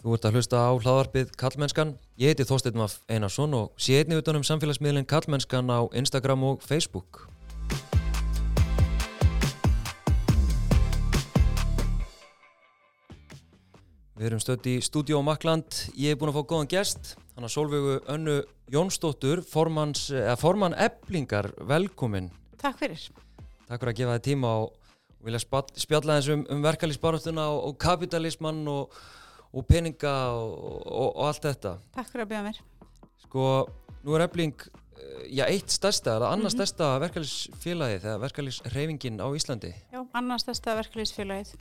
Þú ert að hlusta á hlaðarpið Kallmennskan. Ég heiti Þorstein Maff Einarsson og sé einni utanum samfélagsmiðlinn Kallmennskan á Instagram og Facebook. Við erum stödd í Studio Makland. Ég hef búin að fá góðan gest. Þannig að Solveigu Önnu Jónsdóttur, formans, formann eblingar, velkomin. Takk fyrir. Takk fyrir að gefa þið tíma og vilja spjalla þess um, um verkalýsbaráttuna og, og kapitalismann og og peninga og, og, og allt þetta. Takk fyrir að byrja mér. Sko, nú er efling eh, já, eitt stærsta, eða annars mm -hmm. stærsta verkefælisfélagið, eða verkefælisreifingin á Íslandi? Já, annars stærsta verkefælisfélagið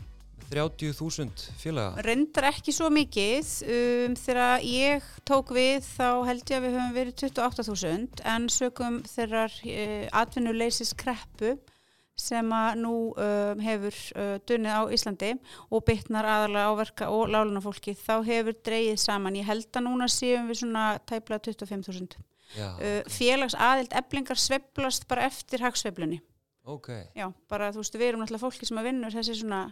30.000 félaga. Reyndar ekki svo mikið. Um, þegar ég tók við þá held ég að við höfum verið 28.000 en sögum þegar uh, atvinnuleysis kreppu sem að nú um, hefur uh, dunnið á Íslandi og bytnar aðalega áverka og láluna fólki þá hefur dreyið saman, ég held að núna séum við svona tæpla 25.000 uh, félags aðild eblingar sveplast bara eftir hagsveplunni okay. já, bara þú veist við erum náttúrulega fólki sem að vinnur þessi svona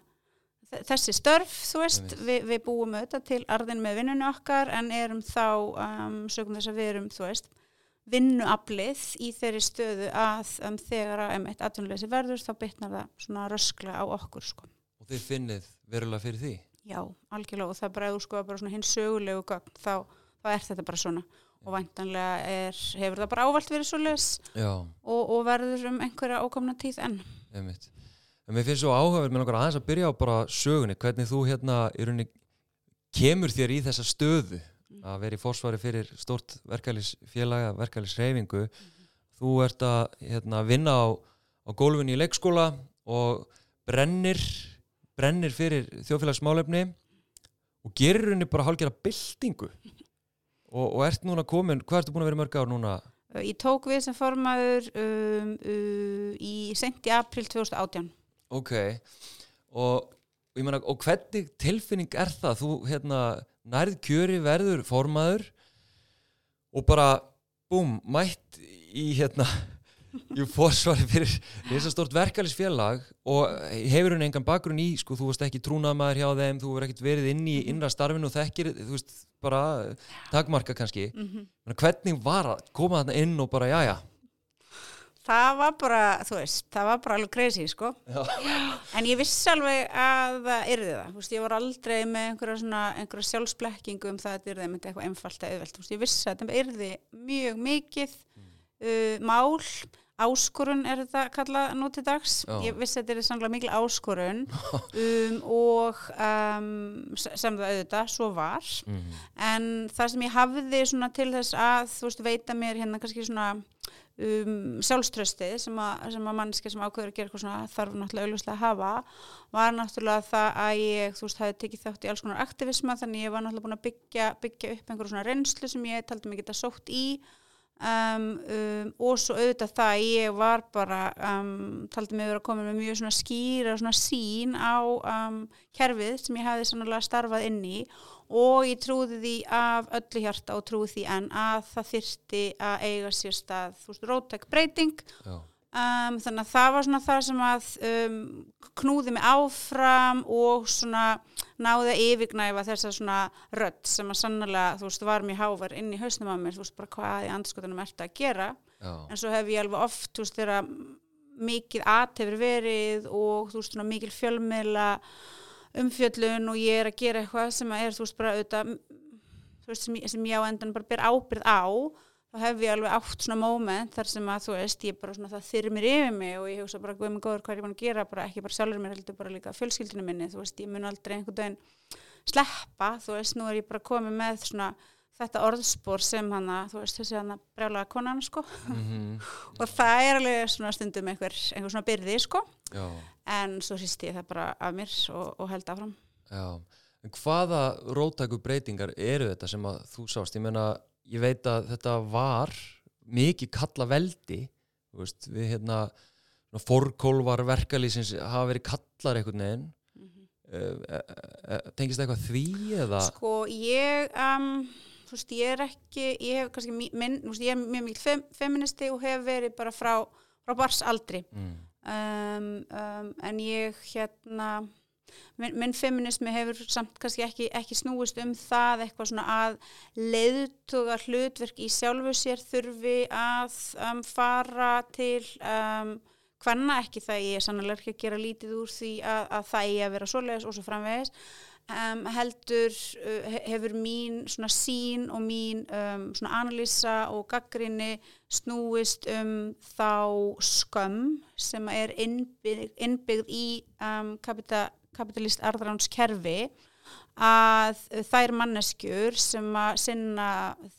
þessi störf, þú veist, Vi, við búum auðvitað til arðin með vinnunni okkar en erum þá, um, sögum þess að við erum, þú veist vinnuaflið í þeirri stöðu að um, þegar að um eitt atvinnuleysi verður þá bytnar það svona röskla á okkur sko. Og þið finnið verulega fyrir því? Já, algjörlega og það bara eða sko bara svona hins sögulegu gögn þá, þá er þetta bara svona og vantanlega er, hefur það bara ávalt verið svo les og, og verður um einhverja ókomna tíð enn. Veit. En mér finnst svo áhugaverð með nákvæmlega aðeins að byrja á bara sögunni, hvernig þú hérna í rauninni kemur þér í þessa stöðu að vera í fórsvari fyrir stort verkefælisfélaga, verkefælisreifingu mm -hmm. þú ert að hérna, vinna á, á gólfinni í leikskóla og brennir brennir fyrir þjóðfélagsmálefni og gerir henni bara hálfgerða byltingu og, og ert núna komin, hvað ertu búin að vera mörg ár núna? Ég tók við sem formaður um, um, í senti april 2018 Ok, og, og, og hvernig tilfinning er það? Þú hérna nærð kjöri verður formaður og bara búm, mætt í hérna í fórsvari fyrir þess að stort verkefælisfélag og hefur hún engan bakgrunn í, sko, þú veist ekki trúnaðmaður hjá þeim, þú verður ekkert verið inn í innra starfinu og þekkir, þú veist, bara takmarka kannski, mm -hmm. hvernig var að koma þarna inn og bara, já, já það var bara, þú veist, það var bara alveg crazy, sko. Já. En ég vissi alveg að það yrði það, þú veist, ég var aldrei með einhverja svona, einhverja sjálfsblekkingu um það að þetta yrði með eitthvað einfalt eða auðvelt, þú veist, ég vissi að þetta yrði mjög mikið uh, mál, áskorun er þetta kallað nú til dags, Já. ég vissi að þetta yrði sannlega mikil áskorun. Um, og um, sem það auðvitað, svo var, mm en það sem ég hafði svona til þess að, þú veist, veita mér hérna kannski svona um, sjálfströstið sem að, að mannski sem ákveður að gera eitthvað svona þarf náttúrulega auðvitað að hafa var náttúrulega það að ég þú veist hafi tekið þátt í alls konar aktivisma þannig ég var náttúrulega búin að byggja, byggja upp einhverjum svona reynslu sem ég taldi mig geta sótt í. Um, um, og svo auðvitað það að ég var bara um, taldi mig verið að koma með mjög svona skýra svona sín á um, kerfið sem ég hafi sannlega starfað inn í og ég trúði því af öllu hjarta og trúði því en að það þyrti að eiga sér stað rótæk breyting. Um, þannig að það var svona það sem að um, knúði mig áfram og svona náði að yfirgnæfa þess að svona rött sem að sannlega, þú veist, var mjög hávar inn í hausnum á mér, þú veist, bara hvað í andskotunum ert að gera, Já. en svo hef ég alveg oft, þú veist, þegar mikið at hefur verið og þú veist, svona mikil fjölmiðla umfjöllun og ég er að gera eitthvað sem er þú veist bara auðvitað veist, sem, sem ég á endan bara ber ábyrð á þá hef ég alveg átt svona móment þar sem að þú veist ég bara svona það þyrr mér yfir mig og ég hugsa bara guð mig góður hvað er ég búin að gera bara ekki bara sjálfur mér heldur bara líka fjölskyldinu minni þú veist ég mun aldrei einhvern veginn sleppa þú veist nú er ég bara komið með svona þetta orðspór sem hann að þú veist þessi hann að brjálaga konan sko mm -hmm. og það er alveg svona stundum einhver, einhver svona byrði sko Já. En svo sýst ég það bara af mér og, og held afram Já, en hvaða rótæku breytingar eru þetta sem að þú sást ég menna, ég veit að þetta var mikið kalla veldi veist, við hérna fórkólvar verkalýsins hafa verið kallar einhvern veginn mm -hmm. tengist það eitthvað því eða? Sko ég um þú veist, ég er ekki, ég hef kannski minn, þú veist, ég er mjög mikil fem, feministi og hef verið bara frá, frá bars aldri mm. Um, um, en ég hérna minn, minn feminismi hefur samt kannski ekki, ekki snúist um það eitthvað svona að leiðtuga hlutverk í sjálfu sér þurfi að um, fara til um, hvenna ekki það ég er sannlega ekki að gera lítið úr því að, að það eigi að vera svoleiðis og svo framvegis Um, heldur uh, hefur mín svona sín og mín um, svona analýsa og gaggrinni snúist um þá skömm sem er innbyggð, innbyggð í kapita, kapitalist arðránskerfi að þær manneskjur sem að sinna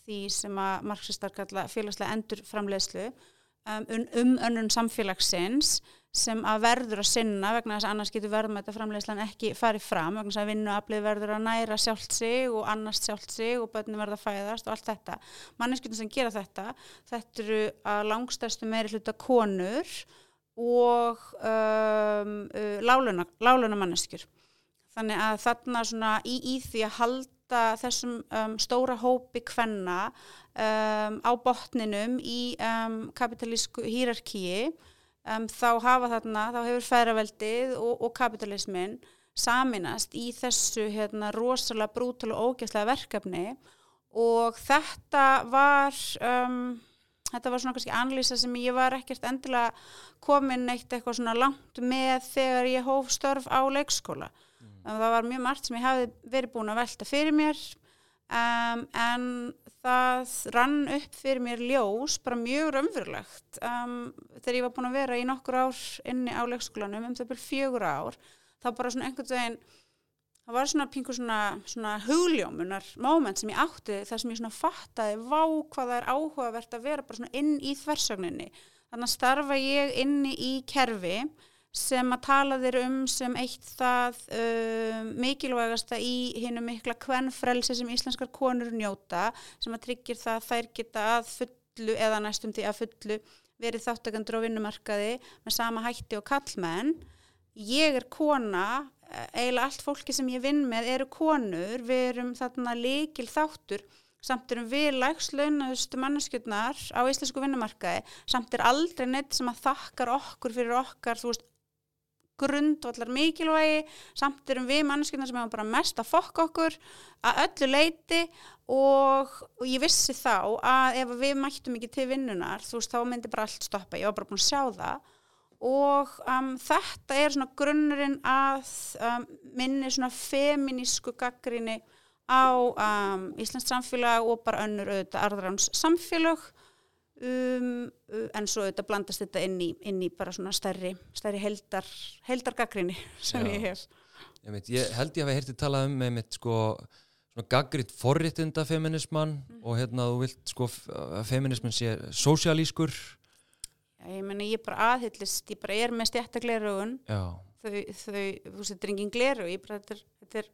því sem að marxistar kalla félagslega endurframlegslu um, um önnun samfélagsins sem að verður að sinna vegna þess að annars getur verðmætt að framleyslan ekki farið fram vegna þess að vinnuaflið verður að næra sjálft sig og annars sjálft sig og börnum verða að fæðast og allt þetta. Manneskjöndin sem gera þetta, þetta eru að langstæstu meiri hluta konur og um, uh, láluna, láluna manneskjur. Þannig að þarna svona í, í því að halda þessum um, stóra hópi kvenna um, á botninum í um, kapitalísku hýrarkíi um, þá hafa þarna, þá hefur færaveldið og, og kapitalismin saminast í þessu hérna, rosalega brútal og ógæslega verkefni. Og þetta var um, þetta var svona kannski anlýsa sem ég var ekkert endilega komin eitt eitthvað svona langt með þegar ég hóf störf á leikskóla. Mm. það var mjög margt sem ég hafi verið búin að velta fyrir mér. Um, en það rann upp fyrir mér ljós bara mjög raunverulegt um, þegar ég var búin að vera í nokkur ár inni á leikskólanum um það byrjum fjögur ár þá bara svona einhvern veginn það var svona pingu svona, svona hugljómunar moment sem ég átti þar sem ég svona fattaði vá hvað það er áhugavert að vera bara svona inn í þversögninni. Þannig að starfa ég inni í kerfi sem að tala þér um sem eitt það uh, mikilvægasta í hinnu mikla kvennfrelsi sem íslenskar konur njóta sem að tryggir það að þær geta að fullu eða næstum því að fullu verið þáttakandur á vinnumarkaði með sama hætti og kallmenn ég er kona eiginlega allt fólki sem ég vinn með eru konur, við erum þarna líkil þáttur samt erum við lægslaunaðustu manneskjöldnar á íslensku vinnumarkaði. Samt er aldrei neitt sem að þakkar okkur fyrir okkar, þú veist, grundvallar mikilvægi samt erum við mannskjöndar sem hefum bara mest að fokka okkur að öllu leiti og, og ég vissi þá að ef við mættum ekki til vinnunar þú veist þá myndi bara allt stoppa. Ég var bara búin að sjá það. Og um, þetta er svona grunnurinn að um, minni svona feminísku gaggrinni á um, Íslands samfélag og bara önnur auðvitað arðráns samfélag Um, uh, en svo þetta blandast þetta inn í, inn í bara svona stærri, stærri heldar, heldargagrinni sem Já. ég hef. Ég, veit, ég held ég að við heyrti talað um með mitt sko gaggritt forriðtunda feminisman mm. og hérna þú vilt sko að feminismin sé sósialískur ég menna ég er bara aðhyllist ég bara er með stjættaklerugun þau, þau, þú setur engin gleru ég bara, þetta er, þetta er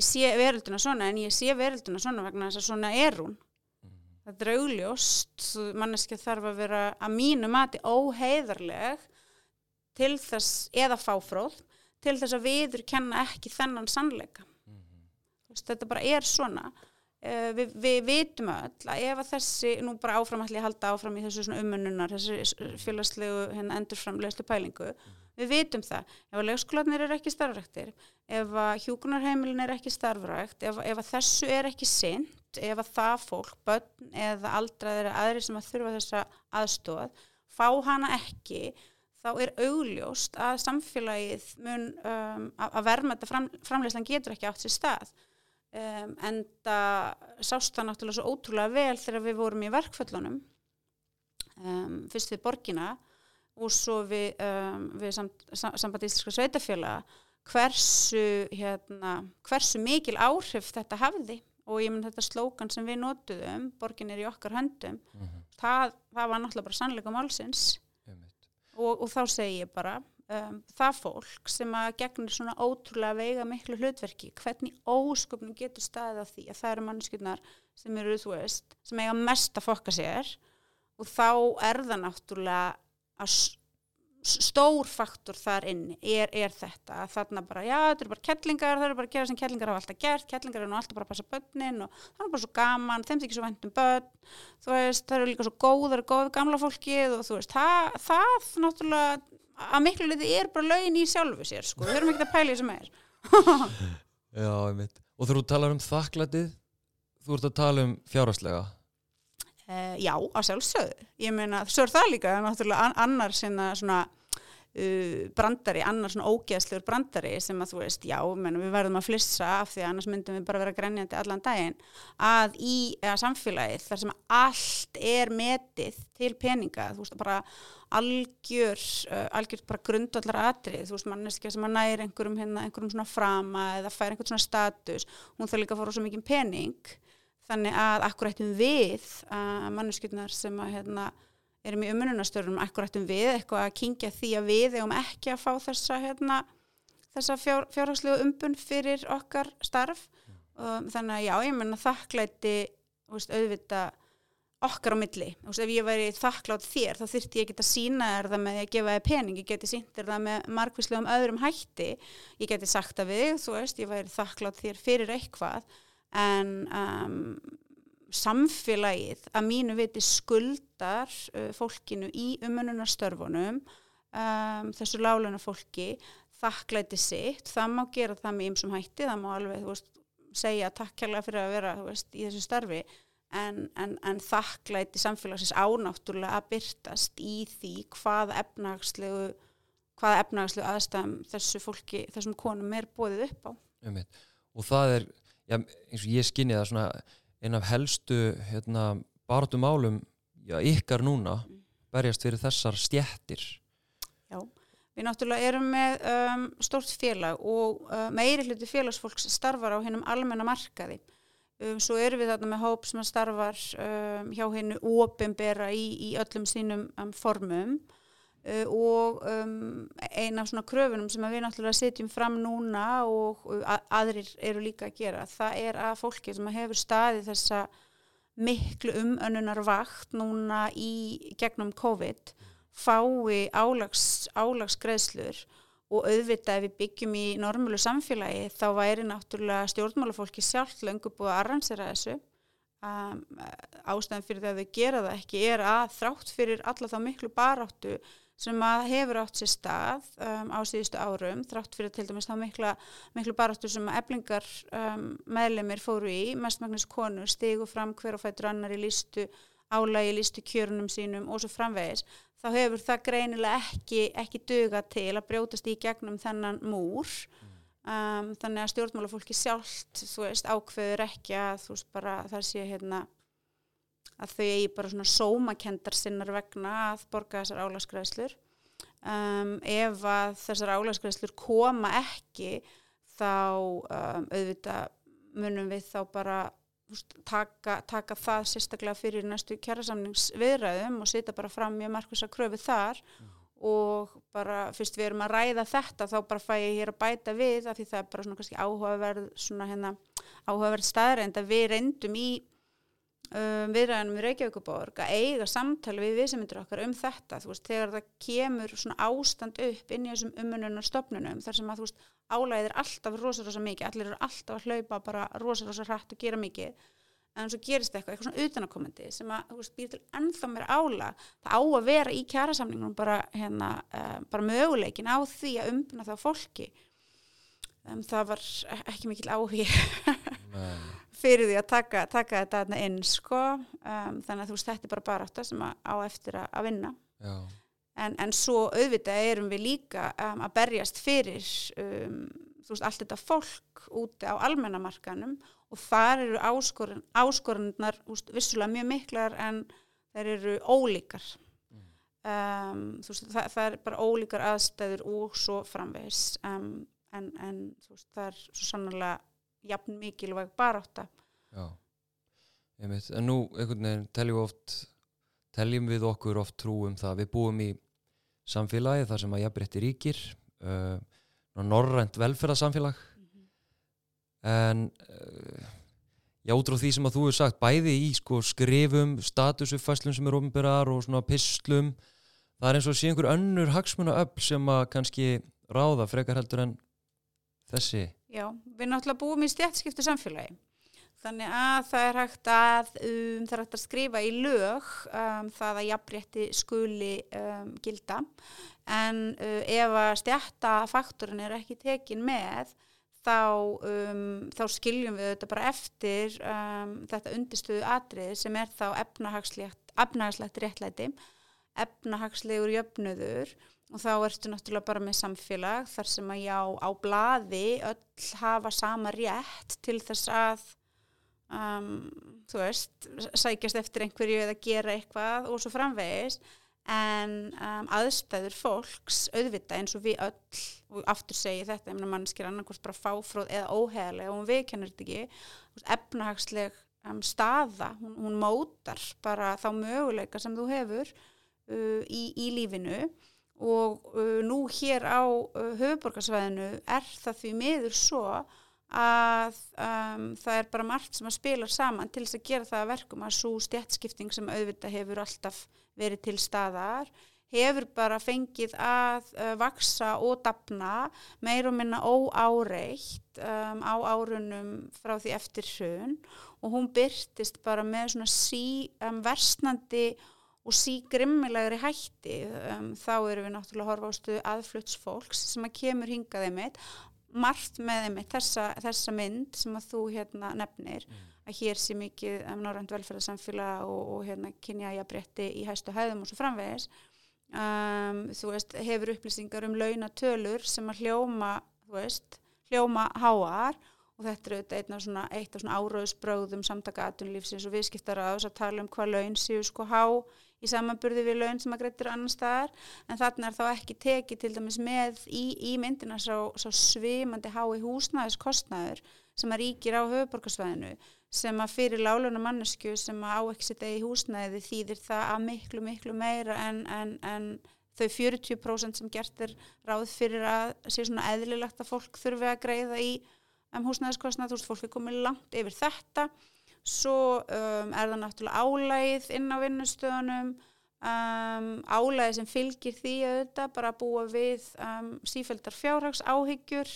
ég sé verölduna svona en ég sé verölduna svona vegna þess að svona er hún þetta er augljóst manneskja þarf að vera að mínu mati óheiðarleg til þess, eða fáfróð til þess að viður kenna ekki þennan sannleika mm -hmm. þetta bara er svona við, við vitum öll að ef að þessi nú bara áframhalli halda áfram í þessu umununar, þessu félagslegu hérna, endurframlegslu pælingu. Við vitum það, ef að leikskólanir er ekki starfræktir, ef að hjúkunarheimilin er ekki starfrækt, ef, ef að þessu er ekki sinn ef að það fólk, börn eða aldraðir aðri sem að þurfa þessa aðstóð, fá hana ekki þá er augljóst að samfélagið mun um, að verðmætta fram, framleyslan getur ekki átt sér stað um, en það sást það náttúrulega svo ótrúlega vel þegar við vorum í verkföllunum um, fyrst við borgina og svo við, um, við samt, samband íslenska sveitafjöla hversu, hérna, hversu mikil áhrif þetta hafði. Og ég menn þetta slókan sem við notuðum borgin er í okkar höndum mm -hmm. það, það var náttúrulega bara sannleika málsins. Og, og þá segi ég bara um, það fólk sem að gegnir svona ótrúlega veiga miklu hlutverki hvernig ósköpnum getur staðið á því að það eru mannskjöldnar sem eru þú veist, sem eiga mest að fokka sér og þá er það náttúrulega stór faktor þar inn er, er þetta. Að þarna bara, já þetta eru bara kettlingar það eru bara að gera sem kettlingar hafa alltaf gert kettlingar eru nú alltaf bara að passa börnin og það er bara svo gaman, þeim þykir svo vænt um börn þú veist, það eru líka svo góð það eru góð gamla fólkið og þú veist það, það náttúrulega að miklu liði er bara laugin í sjálfu sér sko, við erum ekki að pæla í sem er Já, einmitt. Og þegar þú talar um þakklætið, þú ert að tala um fjárhastlega. Uh, já, á sjálfsögðu. Ég meina, svo er það líka náttúrulega an annar sinna svona uh, brandari, annar svona ógeðslegur brandari sem að þú veist, já, menn, við verðum að flissa af því að annars myndum við bara vera grænjandi allan daginn, að í samfélagið þar sem allt er metið til peninga, þú veist, bara algjör, uh, algjör bara grundvallar atrið, þú veist, manneskja sem að næri einhverjum hérna, einhverjum svona frama eða fær einhvern svona status, hún þarf líka að fara svo mikið pening þannig að akkurættum við uh, manneskjöldnar sem að hérna, erum í umununastörunum, akkurættum við eitthvað að kingja því að við erum ekki að fá þessa, hérna, þessa fjár, fjárhagslegu umbun fyrir okkar starf. Um, þannig að já, ég menna þakklæti veist, auðvita okkar á milli, veist, ef ég væri þakklátt þér, þá þurfti ég ekki að sína þér það með að gefa þér pening, ég geti sínt þér það með margvíslegum öðrum hætti. Ég geti sagt að við, þú veist, ég væri þakklátt þér fyrir eitthvað. En um, samfélagið að mínu viti skuldar uh, fólkinu í umununarstörfunum um, þessu láluna fólki þakklæti sitt, það má gera það með ymsum hætti, það má alveg veist, segja takk kærlega fyrir að vera veist, í þessu starfi en, en, en þakklæti samfélagsins ánáttúrulega að byrtast í því hvað efnagslegu hvaða efnagslegu aðstæðum þessu fólki, þessum konum er bóðið upp á. Og það er já, eins og ég skinni það svona einn af helstu hérna, barátum álum já, ykkar núna berjast fyrir þessar stjættir Já, við náttúrulega erum með um, stort félag og uh, meiri hluti félagsfólks starfar á hennum almenna markaði. Um, svo erum við þarna með hóp sem starfar um, hjá hennu óbembera í, í öllum sínum um, formum og um, eina af svona kröfunum sem við náttúrulega setjum fram núna og að, aðrir eru líka að gera það er að fólki sem hefur staðið þessa miklu umönnunar vakt núna í gegnum COVID fái álags, álagsgreðslur og auðvitað ef við byggjum í normölu samfélagi þá væri náttúrulega stjórnmálafólki sjálf löngu búið að arransera þessu. Um, ástæðan fyrir það að þau gera það ekki er að þrátt fyrir alla þá miklu baráttu sem að hefur átt sér stað um, á síðustu árum, þrátt fyrir til dæmis þá mikla, miklu baráttur sem að eblingar um, meðlemið fóru í, mestmagnins konur stigu fram hver og fættur annar í lístu álægi, lístu kjörnum sínum og svo framvegis, þá hefur það greinilega ekki, ekki duga til að brjótast í gegnum þennan múr. Um, þannig að stjórnmálafólki sjálft, þú veist, ákveður ekki að þú veist bara það sé hérna að þau eigi bara svona sómakendar sinnar vegna að borga þessar álaskræðslur um, ef að þessar álaskræðslur koma ekki þá um, auðvitað munum við þá bara taka, taka það sérstaklega fyrir næstu kjærasamningsviðræðum og setja bara fram mjög markvisa kröfu þar mm. og bara fyrst við erum að ræða þetta þá bara fæ ég hér að bæta við af því það er bara svona kannski áhugaverð svona hérna áhugaverð staðrænd að við reyndum í um, viðræðanum í Reykjavíkuborg að eiga samtali við viðsemindur okkar um þetta þú veist, þegar það kemur svona ástand upp inn í þessum umununar stopnunum þar sem að þú veist, álæðið er alltaf rosa rosa mikið, allir eru alltaf að hlaupa bara rosa rosa hrætt og gera mikið en svo gerist eitthvað, eitthvað svona utanakomandi sem að, þú veist, býr til ennþá mér ála það á að vera í kjærasamningunum bara, hérna, uh, bara möguleikin á því að umbuna það fólki. Um, það var ekki mikil áhug fyrir því að taka, taka þetta inn sko. Um, þannig að þú veist þetta er bara bara átt sem á eftir að, að vinna. En, en svo auðvitað erum við líka um, að berjast fyrir um, þú veist allt þetta fólk úti á almennamarkanum og þar eru áskorun, áskorunar vissulega mjög miklar en þeir eru ólíkar. Mm. veist, það, það er bara ólíkar aðstæður og svo framvegs um, en, en veist, það er svo sannlega jafn mikilvæg barátta. Já, einmitt. En nú einhvern veginn teljum við oft teljum við okkur oft trú um það. Við búum í samfélagi þar sem að jafnbreytti ríkir uh, norrænt velferðarsamfélag. Mm -hmm. en uh, já, út frá því sem að þú hefur sagt bæði í sko, skrifum, statusuffæslum sem er ofnbyrjar og svona pislum það er eins og sé einhver önnur hagsmuna öll sem að kannski ráða frekar heldur en þessi Já, við náttúrulega búum í stjætskiptu samfélagi. Þannig að það er hægt að, um, það er hægt að skrifa í lög um, það að jafnrétti skuli um, gilda en uh, ef að stjættafaktorin er ekki tekin með þá, um, þá skiljum við þetta bara eftir um, þetta undirstöðu atrið sem er þá efnahagslegt réttlæti, efnahagslegur jöfnuður og þá ertu náttúrulega bara með samfélag þar sem að já á bladi öll hafa sama rétt til þess að um, þú veist, sækjast eftir einhverju eða gera eitthvað og svo framvegis. En um, aðstæður fólks auðvita eins og við öll og aftur segi þetta, ég meina mannskir annarkvæmst bara fáfróð eða óheðlega og hún viðkennur þetta ekki. Efnahagsleg um, staða, hún, hún mótar bara þá möguleika sem þú hefur uh, í, í lífinu og uh, nú hér á uh, höfuborgarsvæðinu er það því miður svo að um, það er bara margt sem að spila saman til þess að gera það að verkum að svo stjætskipting sem auðvitað hefur alltaf verið til staðar hefur bara fengið að uh, vaksa og dapna meir og minna óáreitt um, á árunum frá því eftir hrun. Og hún byrtist bara með svona sí um, versnandi og sí grimmilegri hætti um, þá eru við náttúrulega að horfa á stuðu aðflutsfólks sem að kemur hingaði mitt margt með einmitt þessa, þessa mynd sem að þú hérna nefnir mm. að hér sé mikið um, norrænt velferðarsamfélag og, og hérna kynjaja bretti í hæstu hæðum og svo framvegis um, þú veist, hefur upplýsingar um launatölur sem að hljóma þú veist, hljóma háar og þetta er auðvitað einn af svona, svona áraðsbröðum samtaka aðtunlífsins og viðskiptar að tala um hvað laun séu sko há í samanburði við laun sem að greitur annar staðar. En þarna er þá ekki tekið til dæmis með í, í myndina svo, svo svimandi hái húsnæðiskostnaður sem að ríkir á höfuborgarsvæðinu sem að fyrir láluna mannesku sem að á ekki setja í húsnæði þýðir það að miklu miklu meira en, en, en þau 40% sem gert er ráð fyrir að sé svona eðlilegt að fólk þurfi að greiða í um, húsnæðiskostnað, þú veist, fólk er komið langt yfir þetta svo um, er það náttúrulega álægið inn á vinnustöðunum um, álægið sem fylgir því auðvitað bara að búa við um, sífældar fjárhags áhyggjur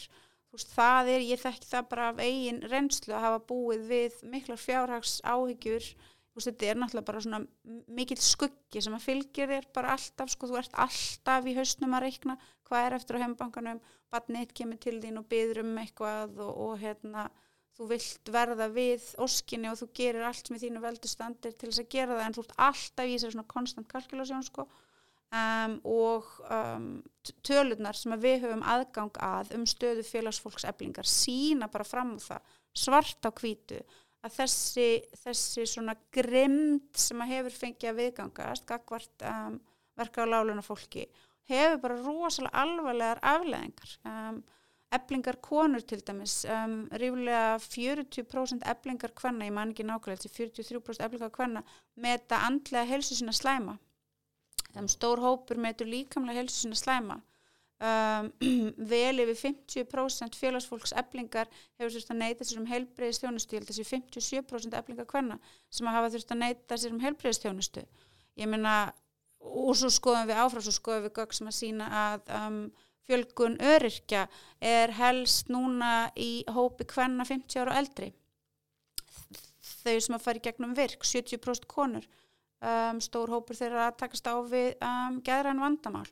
veist, það er, ég þekki það bara af eigin reynslu að hafa búið við miklar fjárhags áhyggjur veist, þetta er náttúrulega bara svona mikil skuggi sem að fylgir þér bara alltaf sko, þú ert alltaf í hausnum að reikna hvað er eftir á heimbankanum, badneitt kemur til þín og byður um eitthvað og, og hérna þú vilt verða við óskinni og þú gerir allt með þínu veldustandir til þess að gera það en þú ert alltaf í þessu svona konstant kalkulasjón sko. Um, og um, tölunar sem við höfum aðgang að um stöðu félagsfólkseflingar sína bara fram á það svart á kvítu að þessi, þessi svona grimd sem að hefur fengið að viðgangast gagvart um, verka á láluna fólki hefur bara rosalega alvarlegar afleðingar um, eblingar konur til dæmis um, ríflega 40% eblingar hvenna, ég man ekki nákvæmlega 43% eblingar hvenna meta andlega helsu sína slæma. Um, stór hópur metur líkamlega helsu sína slæma. Um, vel yfir 50% félagsfólks eblingar hefur þurft að neyta sér um heilbreyðistjónustu ég held að þessi 57% eblingar hvenna sem hafa þurft að neyta sér um heilbreyðistjónustu ég meina og svo skoðum við áfram, svo skoðum við gögg sem að sína að um, fjölgun öryrkja er helst núna í hópi hvenna 50 ára og eldri. Þau sem að fara í gegnum virk 70% konur um, stór hópur þeirra að takast á við um, geðræn vandamál.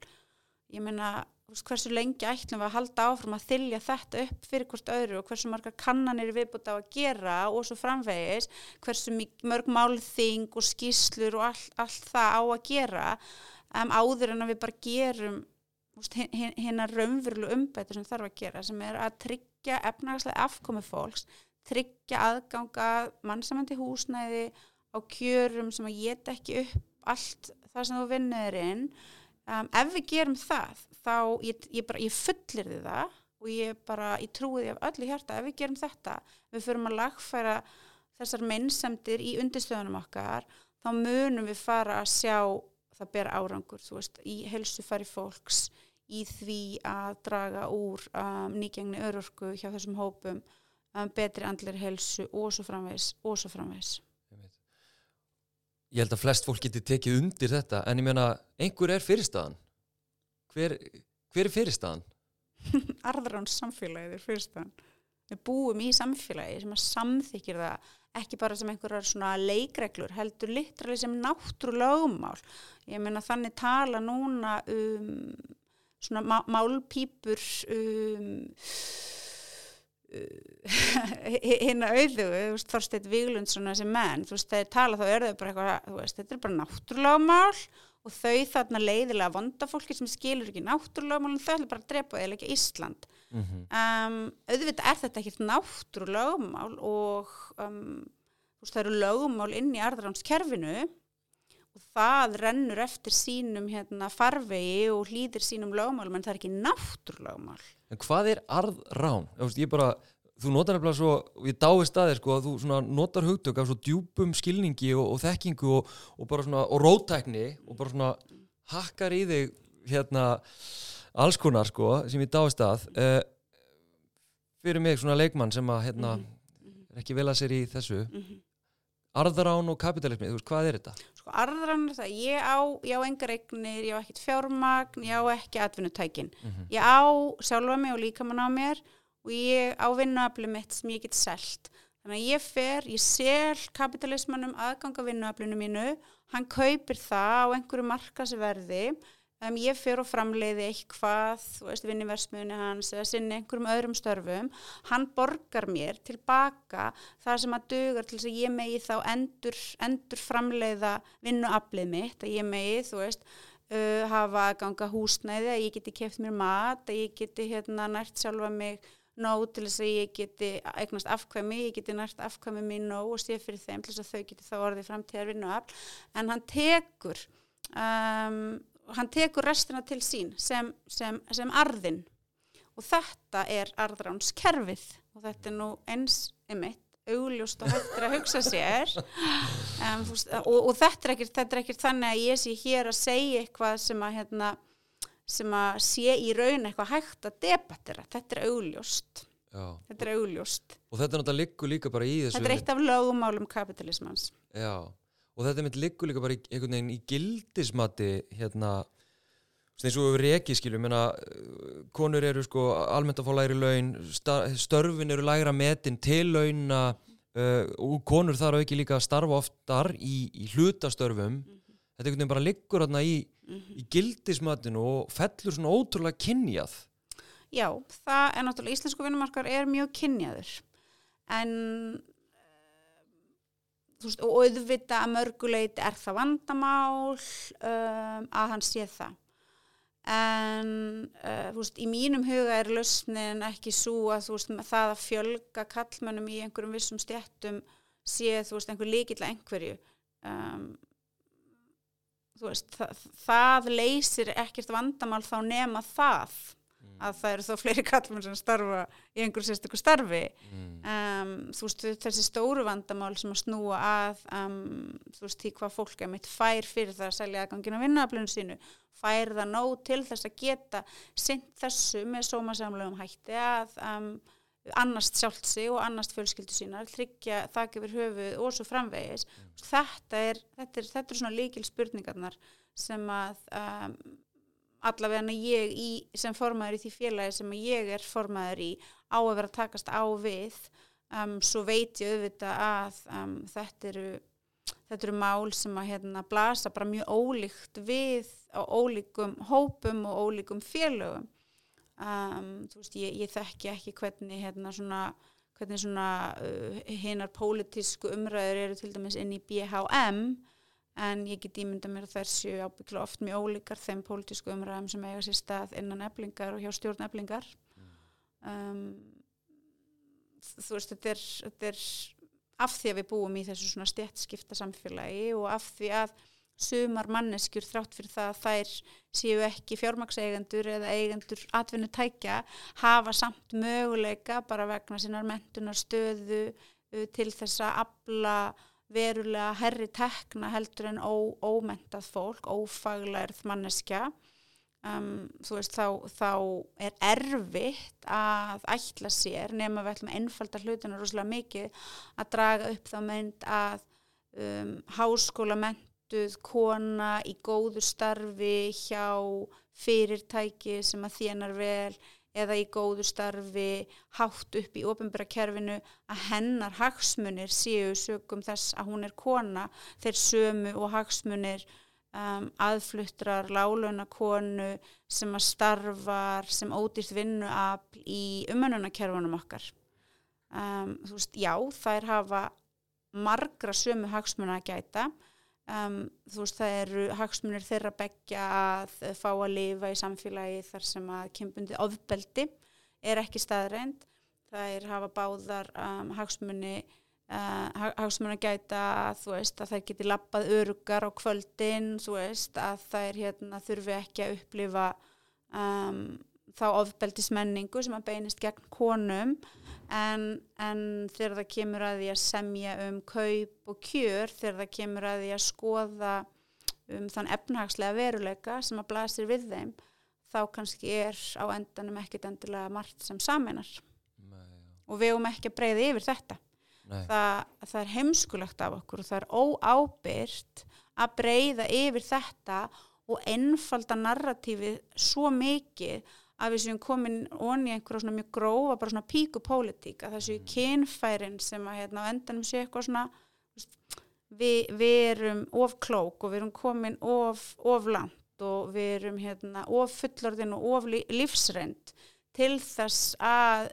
Ég meina hversu lengi ætlum við að halda áfram að þylja þetta upp fyrir hvort öðru og hversu margar kannanir við búin á að gera og svo framvegis hversu mörg málþing og skýslur og allt, allt það á að gera um, áður en að við bara gerum hinn að raunverulega umbæta sem þarf að gera sem er að tryggja efnagslega afkomi fólks, tryggja aðganga mannsamandi húsnæði á kjörum sem að geta ekki upp allt það sem þú vinnur inn. Um, ef við gerum það þá ég, ég, bara, ég fullir því það og ég bara, ég trúi því af öllu hjarta ef við gerum þetta, við förum að lagfæra þessar mennsemdir í undistöðunum okkar, þá munum við fara að sjá það ber árangur, þú veist, í helsufæri fólks í því að draga úr um, nýgengni örorku hjá þessum hópum um, betri andlir helsu og svo framvegs og svo framvegs Ég held að flest fólk geti tekið undir þetta en ég meina, einhver er fyrirstaðan. Hver, hver er fyrirstaðan? Arðráns samfélagið er fyrirstaðan. Við búum í samfélagi sem að samþykir það ekki bara sem einhverjar svona leikreglur heldur litrali sem náttúrulögumál ég meina þannig tala núna um svona málpýpur um, hinn að auðu Þorsteit Víglundsson þessi menn, þú veist, þegar tala þá er þau bara eitthvað, þú veist, þetta er bara náttúrlagmál og þau þarna leiðilega vonda fólki sem skilur ekki náttúrlagmál þau ætla bara að drepa eða ekki Ísland mm -hmm. um, auðvitað er þetta ekkert náttúrlagmál og um, þú veist, það eru lagmál inn í arðránskerfinu og það rennur eftir sínum hérna, farvegi og hlýðir sínum lagmálum en það er ekki náttúrlagmál En hvað er arðrán? Ég bara þú notar nefnilega svo, ég dái staðir sko að þú notar hugtök af svo djúpum skilningi og, og þekkingu og, og bara svona, og rótækni og bara svona hakkar í þig hérna alls konar sko sem ég dái stað uh, fyrir mig svona leikmann sem að hérna mm -hmm. er ekki vel að sér í þessu mm -hmm. arðrán og kapitalismi, þú veist hvað er þetta? Sko arðrán er það, ég á ég á engar eignir, ég á ekkert fjármagn ég á ekki atvinnutækin mm -hmm. ég á sjálfa mig og líka mann á mér og ég á vinnuafli mitt sem ég get selt. Þannig að ég fer, ég sel kapitalismannum aðganga vinnuaflinu mínu, hann kaupir það á einhverju markasverði, um, ég fer og framleiði eitthvað, þú veist, vinniversmiðinu hans eða sinni einhverjum öðrum störfum, hann borgar mér tilbaka það sem að dugar til þess að ég megi þá endur, endur framleiða vinnuaflið mitt, að ég megi, þú veist, Uh, hafa ganga húsnæði að ég geti keft mér mat, að ég geti hérna nært sjálfa mig nóg til þess að ég geti eignast afkvæmi, ég geti nært afkvæmi mín nóg og sé fyrir þeim til þess að þau geti þá orðið framtíðar vinnu af en hann tekur um, hann tekur restina til sín sem, sem, sem arðin og þetta er arðránskerfið. Og þetta er nú eins ymitt augljóst og hættir að hugsa sér. Um, og, og þetta er ekkert þannig að ég sé hér að segja eitthvað sem að hérna sem að sé í raun eitthvað hægt að debattera, þetta er augljóst. Já. þetta er augljóst. Og þetta er náttúrulega liggur líka bara í þessu þetta er eitt af lögumálum kapitalismans Já, og þetta mitt liggur líka bara í, einhvern veginn í gildismati hérna eins og við reykið skiljum konur eru sko almennt að fá læri laun störfin eru læra metin til launa uh, og konur þar á ekki líka að starfa oftar í, í hlutastörfum mm -hmm. þetta er einhvern veginn bara liggur hérna í mm -hmm. í gildismatinu og fellur svona ótrúlega kynjað Já, það er náttúrulega íslensku vinnumarkar er mjög kynjaður en veist, og auðvita að mörguleiti er það vandamál um, að hann sé það. En uh, veist, í mínum huga er lausnin ekki svo að veist, það að fjölga kallmönnum í einhverjum vissum stjættum sé einhver líkill að einhverju. Um, það, það leysir ekkert vandamál þá nema það mm. að það eru þó fleiri kallmenn sem starfa í einhverju sérstöku starfi mm. um, þú veist þessi stóru vandamál sem að snúa að um, þú veist því hvað fólk er meitt fær fyrir það að selja aðgangin á vinnaaflunum sínu fær það nóg til þess að geta sint þessu með sómasamlegum hætti að um, annast sjálft sig og annast fjölskyldu sínar tryggja þakk yfir höfuð og svo framvegis mm. þetta, er, þetta, er, þetta er svona líkil spurningarnar sem að um, allavega ég í, sem formaður í því félagi sem ég er formaður í á að vera að takast á við. Um, svo veit ég auðvitað að um, þetta eru þetta eru mál sem að hérna, blasa bara mjög ólíkt við á ólíkum hópum og ólíkum félögum. Um, þú veist, ég, ég þekki ekki hvernig hérna svona hvernig svona uh, hinnar pólitísku umræður eru til dæmis inn í BHM en ég get ímynda mér að þessu ábyggla oft mjög ólíkar þeim pólitísku umræðum sem eiga sér stað innan eblingar og hjá stjórn eblingar um, þú veist, þetta er, þetta er af því að við búum í þessu svona stjætskipta samfélagi og af því að sumar manneskjur þrátt fyrir það að þær séu ekki fjármakseigendur eða eigendur atvinnutækja hafa samt möguleika bara vegna sinnar mentunar stöðu uh, til þess að abla verulega herri tekna heldur en ó, ómentað fólk, ófaglærð manneskja. Um, þú veist þá, þá er erfitt að ætla sér nema við ætlum að ennfalda hlutinu rosalega mikið að draga upp þá mynd að um, háskóla ment menntuð kona í góðu starfi hjá fyrirtæki sem að þjenar vel eða í góðu starfi hátt upp í ofinbærakerfinu að hennar hagsmunir séu sögum þess að hún er kona þeir sömu og hagsmunir um, aðfluttrar lálöna konu sem að starfar sem ódýrt vinnuafl í umönnunarkerfunum okkar. Um, þú veist, já, þær hafa margra sömu hagsmuna að gæta um, þú veist, það eru hagsmunir þeirra begja að fá að lifa í samfélagi þar sem að kembundi ofbeldi er ekki staðreind þær hafa báðar um, hagsmuni uh, hagsmuni að gæta þú veist, að þær geti lappað örugar á kvöldin, þú veist, að þær hérna, þurfi ekki að upplifa um, þá ofbeldismenningu sem að beinist gegn konum en, en þegar það kemur að því að semja um kaup og kjör, þegar það kemur að því að skoða um þann efnahagslega veruleika sem að blasir við þeim, þá kannski er á endanum ekkit endilega margt sem saminar og við höfum ekki að breyða yfir þetta. Það, það er heimskulegt af okkur og það er óábyrt að breyða yfir þetta og ennfalda narratífið svo mikið að við séum komin onni einhverja svona mjög grófa, bara svona píkupólitík að það séu mm. kynfærin sem að hérna á endanum séu eitthvað svona við, við erum of klók og við erum komin of, of langt og við erum hérna of fullorðin og of lífsrend til þess að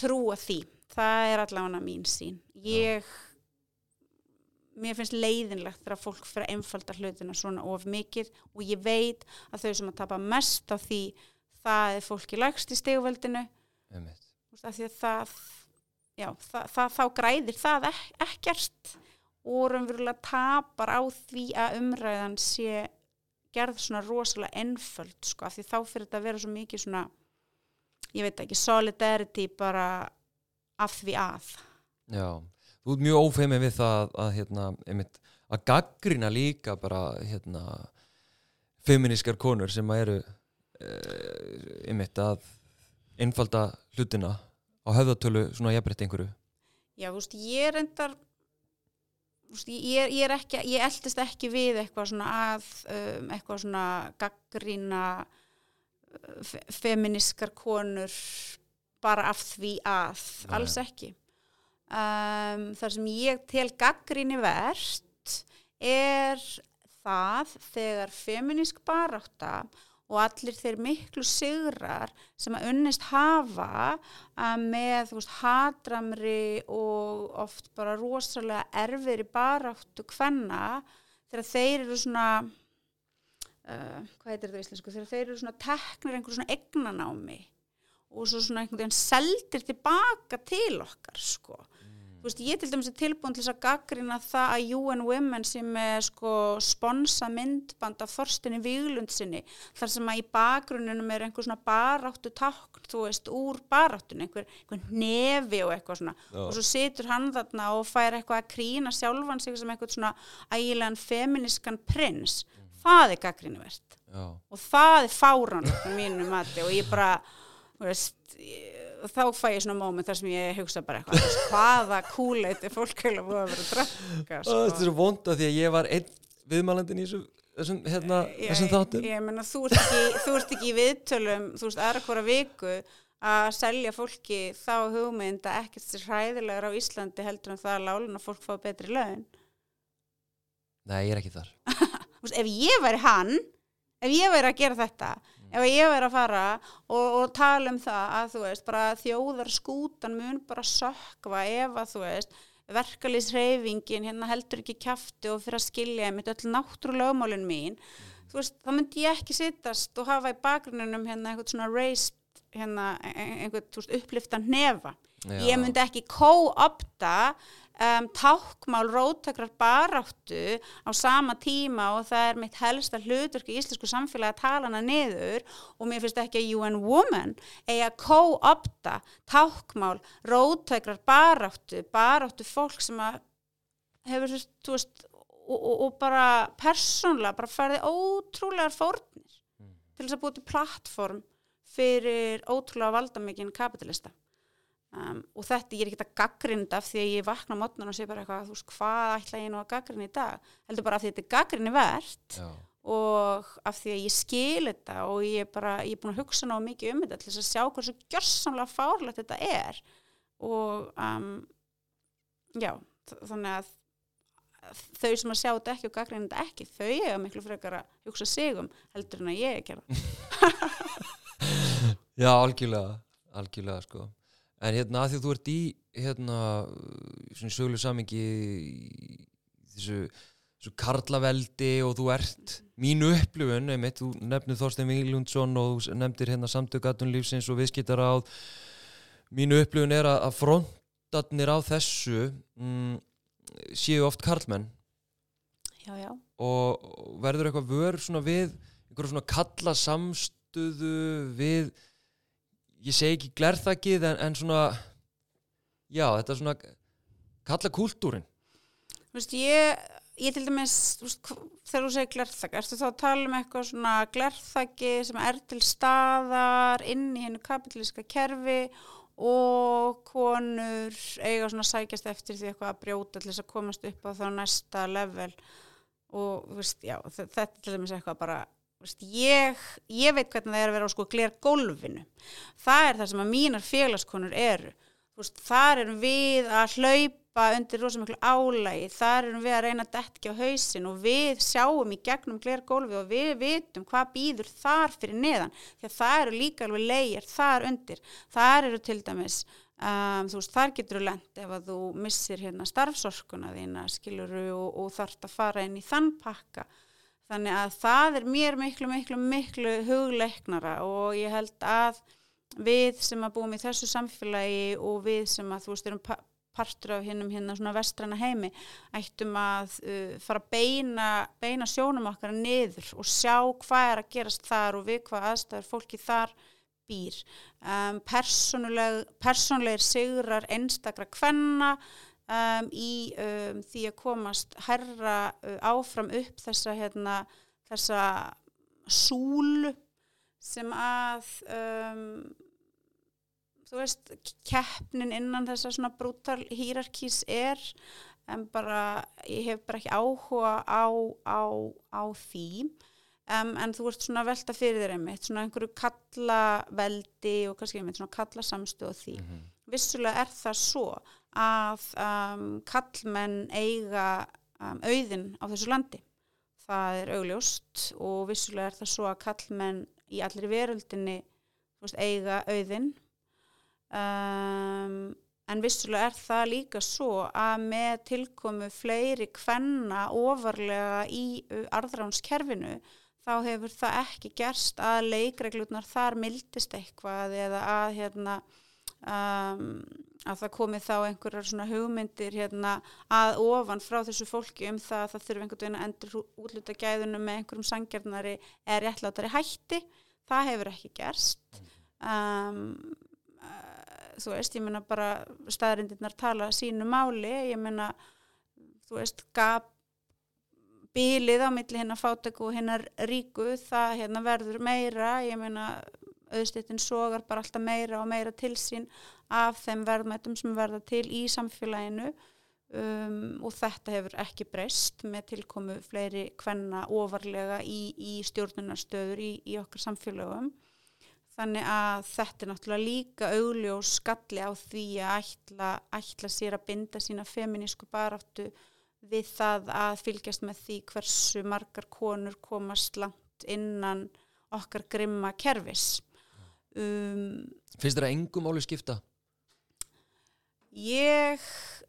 trúa því. Það er allavega mín sín ég mér finnst leiðinlegt þegar fólk fyrir að einfalda hlutina svona of mikið og ég veit að þau sem að tapa mest á því það er fólki lagst í stegveldinu það, já, það, það þá græðir það ek ekkert og raunverulega tapar á því að umræðan sé gerð svona rosalega ennföld sko, af því þá fyrir þetta að vera svo mikið svona ég veit ekki, solidarity bara af því að. Já, þú ert mjög ófeimið við það að, að hérna, einmitt, að gaggrina líka bara hérna feministkar konur sem eru einmitt að einfalda hlutina á höfðatölu svona jafnbreytti einhverju Já, þú veist, ég er endar ég, ég er ekki ég eldist ekki við eitthvað svona að um, eitthvað svona gaggrína uh, feministkar konur bara af því að Nei. alls ekki um, þar sem ég tel gaggríni verst er það þegar feminísk barátta og allir þeir miklu sigrar sem að unnist hafa með veist, hatramri og oft bara rosalega erfir í baráttu hvenna þegar þeir eru svona uh, hvað heitir það í Íslandsku þegar þeir eru svona teknir einhverjum svona egnanámi og svo svona einhvern veginn seldir tilbaka til okkar sko veist, ég til dæmis er tilbúin til þess að gaggrina það að UN Women sem er sko sponsa myndband af Þorstinni Víglundsinni þar sem að í bakgrunnunum er einhver svona baráttu takn, þú veist, úr baráttunni, einhver, einhver nefi og eitthvað svona Já. og svo situr hann þarna og fær eitthvað að krína sjálfan sig sem eitthvað svona ægilegan feminískan prins, mm. það er gaggrínuvert og það er fáranlegt á mínu mati og ég bara, þú veist, ég þá fæ ég svona móment þar sem ég hugsa bara eitthvað hvaða kúleit er fólk heila búið að vera að drakka sko. Þetta er svo vonda því að ég var einn viðmælandin í þessu, þessum, hérna, ég, þessum þáttum. Ég menna þú ert ekki, þú ert ekki í viðtölum þú veist aðra hvora viku að selja fólki þá hugmynd að ekkert sér hræðilegar á Íslandi heldur en það að láluna fólk fá betri laun. Nei, ég er ekki þar. Ef ég væri hann ef ég væri að gera þetta ef ég verið að fara og, og tala um það að þú veist, bara þjóðar skútan mun bara sökva ef að þú veist, verkalýsreifingin hérna heldur ekki kæfti og fyrir að skilja mitt öll náttúrulegumálun mín þú veist, þá myndi ég ekki sittast og hafa í bakgrunum hérna eitthvað svona raised, hérna e, e, einhvern uppliftan nefa Já. ég myndi ekki co-opta um, tákmál róttakrar baráttu á sama tíma og það er mitt helsta hlutverk í íslensku samfélagi að tala hana niður og mér finnst ekki að UN Woman eigi að co-opta tákmál róttakrar baráttu, baráttu fólk sem að hefur, þú veist, og, og, og bara persónlega, bara færði ótrúlegar fórnir mm. til þess að búið til plattform fyrir ótrúlega valdamikinn kapitalista Um, og þetta ég er ekki að gaggrinda af því að ég vakna á mótnan og sé bara eitthvað þú veist hvað ætla ég nú að gaggrinda í dag? Heldur bara af því að þetta er gaggrinni verðt og af því að ég skil þetta og ég er bara, ég er búin að hugsa náðu mikið um þetta til þess að sjá hversu gjörsamlega fárlegt þetta er. Og um, já, þannig að þau sem að sjá þetta ekki og gaggrinda þetta ekki, þau er miklu frekar að hugsa sig um heldur en að ég er að gera Já, algjörlega algjörlega sko en hérna að því að þú ert í hérna svona söguleg samingi þessu, þessu karlaveldi og þú ert mínu upplifun, einmitt, þú nefnir Þorstein Víglundsson og þú nefndir hérna samtökatunlífsins og viðskiptar á mínu upplifun er að, frontatnir á þessu mm, séu oft karlmenn já, já. og verður eitthvað vör svona við einhverju svona kalla samstöðu við ég segi ekki glerþakið en, en svona já, þetta er svona kalla kúltúrin Þú veist, ég, ég til dæmis veist, þegar þú segir glerþak ertu þá að tala um eitthvað svona glerþaki sem er til staðar inn í hennu kapitalíska kerfi og konur eiga svona sækjast eftir því eitthvað að brjóta til þess að komast upp á þá næsta level? Og veist, já, þetta er til dæmis eitthvað bara ég, ég veit hvernig það er að vera á sko gler gólfinu. Það er það sem að mínar félagskonur eru. Veist, þar erum við að hlaupa undir rosa miklu álægi þar erum við að reyna að detka á hausin og við sjáum í gegnum gler gólfi og við vitum hvað býður þar fyrir neðan. Því að það eru líka alveg leigir þar undir. Þar eru til dæmis Um, veist, þar getur þú lent ef að þú missir hérna starfsorkuna þína skiluru og, og þarfst að fara inn í þann pakka þannig að það er mér miklu, miklu, miklu hugleiknara og ég held að við sem að búum í þessu samfélagi og við sem að þú veist erum partur af hinnum hérna svona vestrana heimi ættum að uh, fara að beina, beina sjónum okkar niður og sjá hvað er að gerast þar og við hvað aðstæður fólki þar býr. Um, persónleir sigrar einstakra kvenna um, í um, því að komast herra uh, áfram upp þessa, hérna, þessa súl sem að um, þú veist keppnin innan þessa svona brútal hýrarkís er en bara ég hef bara ekki áhuga á, á, á því Um, en þú ert svona velta fyrir þér einmitt, svona einhverju kallaveldi og kannski einmitt svona kallasamstu og því. Mm -hmm. Vissulega er það svo að um, kallmenn eiga um, auðin á þessu landi. Það er augljóst og vissulega er það svo að kallmenn í allir veröldinni veist, eiga auðin. En vissulega er það líka svo að með tilkomu fleiri kvenna ofarlega í arðránskerfinu þá hefur það ekki gerst að leikreglutnar þar mildist eitthvað eða að, hérna, um, að það komi þá einhverjar svona hugmyndir hérna, að ofan frá þessu fólki um það að það þurfi einhvern veginn að endur útluta gæðunum með einhverjum sangjarnari eða réttlátari hætti. Það hefur ekki gerst. Um, uh, þú veist, ég menna bara staðrindirnar tala sínu máli, ég menna, þú veist, gap bílið á milli hennar fátöku og hennar ríku það hérna, verður meira ég meina auðstittin sogar bara alltaf meira og meira til sín af þeim verðmættum sem verða til í samfélaginu um, og þetta hefur ekki breyst með tilkomu fleiri hvenna ofarlega í, í stjórnunarstöður í, í okkar samfélagum þannig að þetta er náttúrulega líka augljós skalli á því að ætla, ætla sér að binda sína feminísku baráttu við það að fylgjast með því hversu margar konur komast langt innan okkar grimma kervis um, Finnst að engum áli skipta? Ég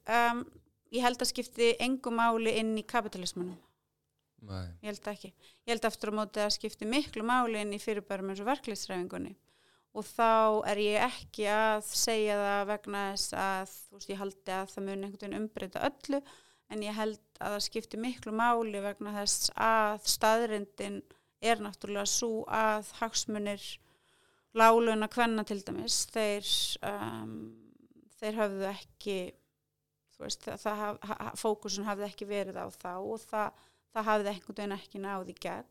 um, ég held að skipti engum áli inn í kapitalismunum Nei. ég held ekki. Ég held aftur á móti að skipti miklu máli inn í fyrirbærum eins og verkliðsræfingunni og þá er ég ekki að segja það vegna þess að þú veist ég haldi að það mun einhvern veginn umbreyta öllu en ég held að það skiptir miklu máli vegna þess að staðrindin er náttúrulega svo að hagsmunir láluna hvenna til dæmis þeir, um, þeir hafðu ekki veist, það, það, fókusun hafði ekki verið á þá og það, það hafði einhvern veginn ekki náði gegn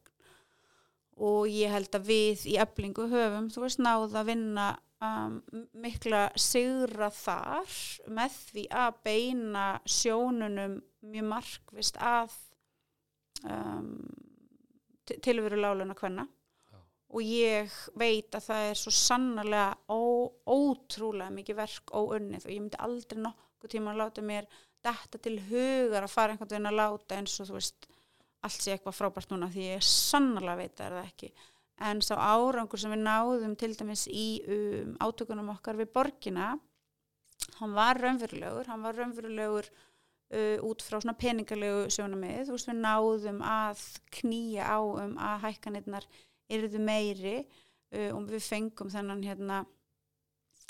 og ég held að við í eblingu höfum, veist, náðu að vinna um, mikla sigra þar með því að beina sjónunum mjög markvist að um, tilveru láluna hvenna. Og ég veit að það er svo sannarlega ó, ótrúlega mikið verk óunnið og ég myndi aldrei nokkuð tíma að láta mér þetta til hugar að fara einhvern veginn að láta eins og þú veist allt sé eitthvað frábært núna því ég sannarlega veit að það er það ekki. En sá árangur sem við náðum til dæmis í um, átökunum okkar við borgina hann var raunverulegur, hann var raunverulegur uh, út frá svona peningalegu sjónamið, þú veist við náðum að knýja á um að hækkanirnar eruðu meiri uh, og við fengum þennan hérna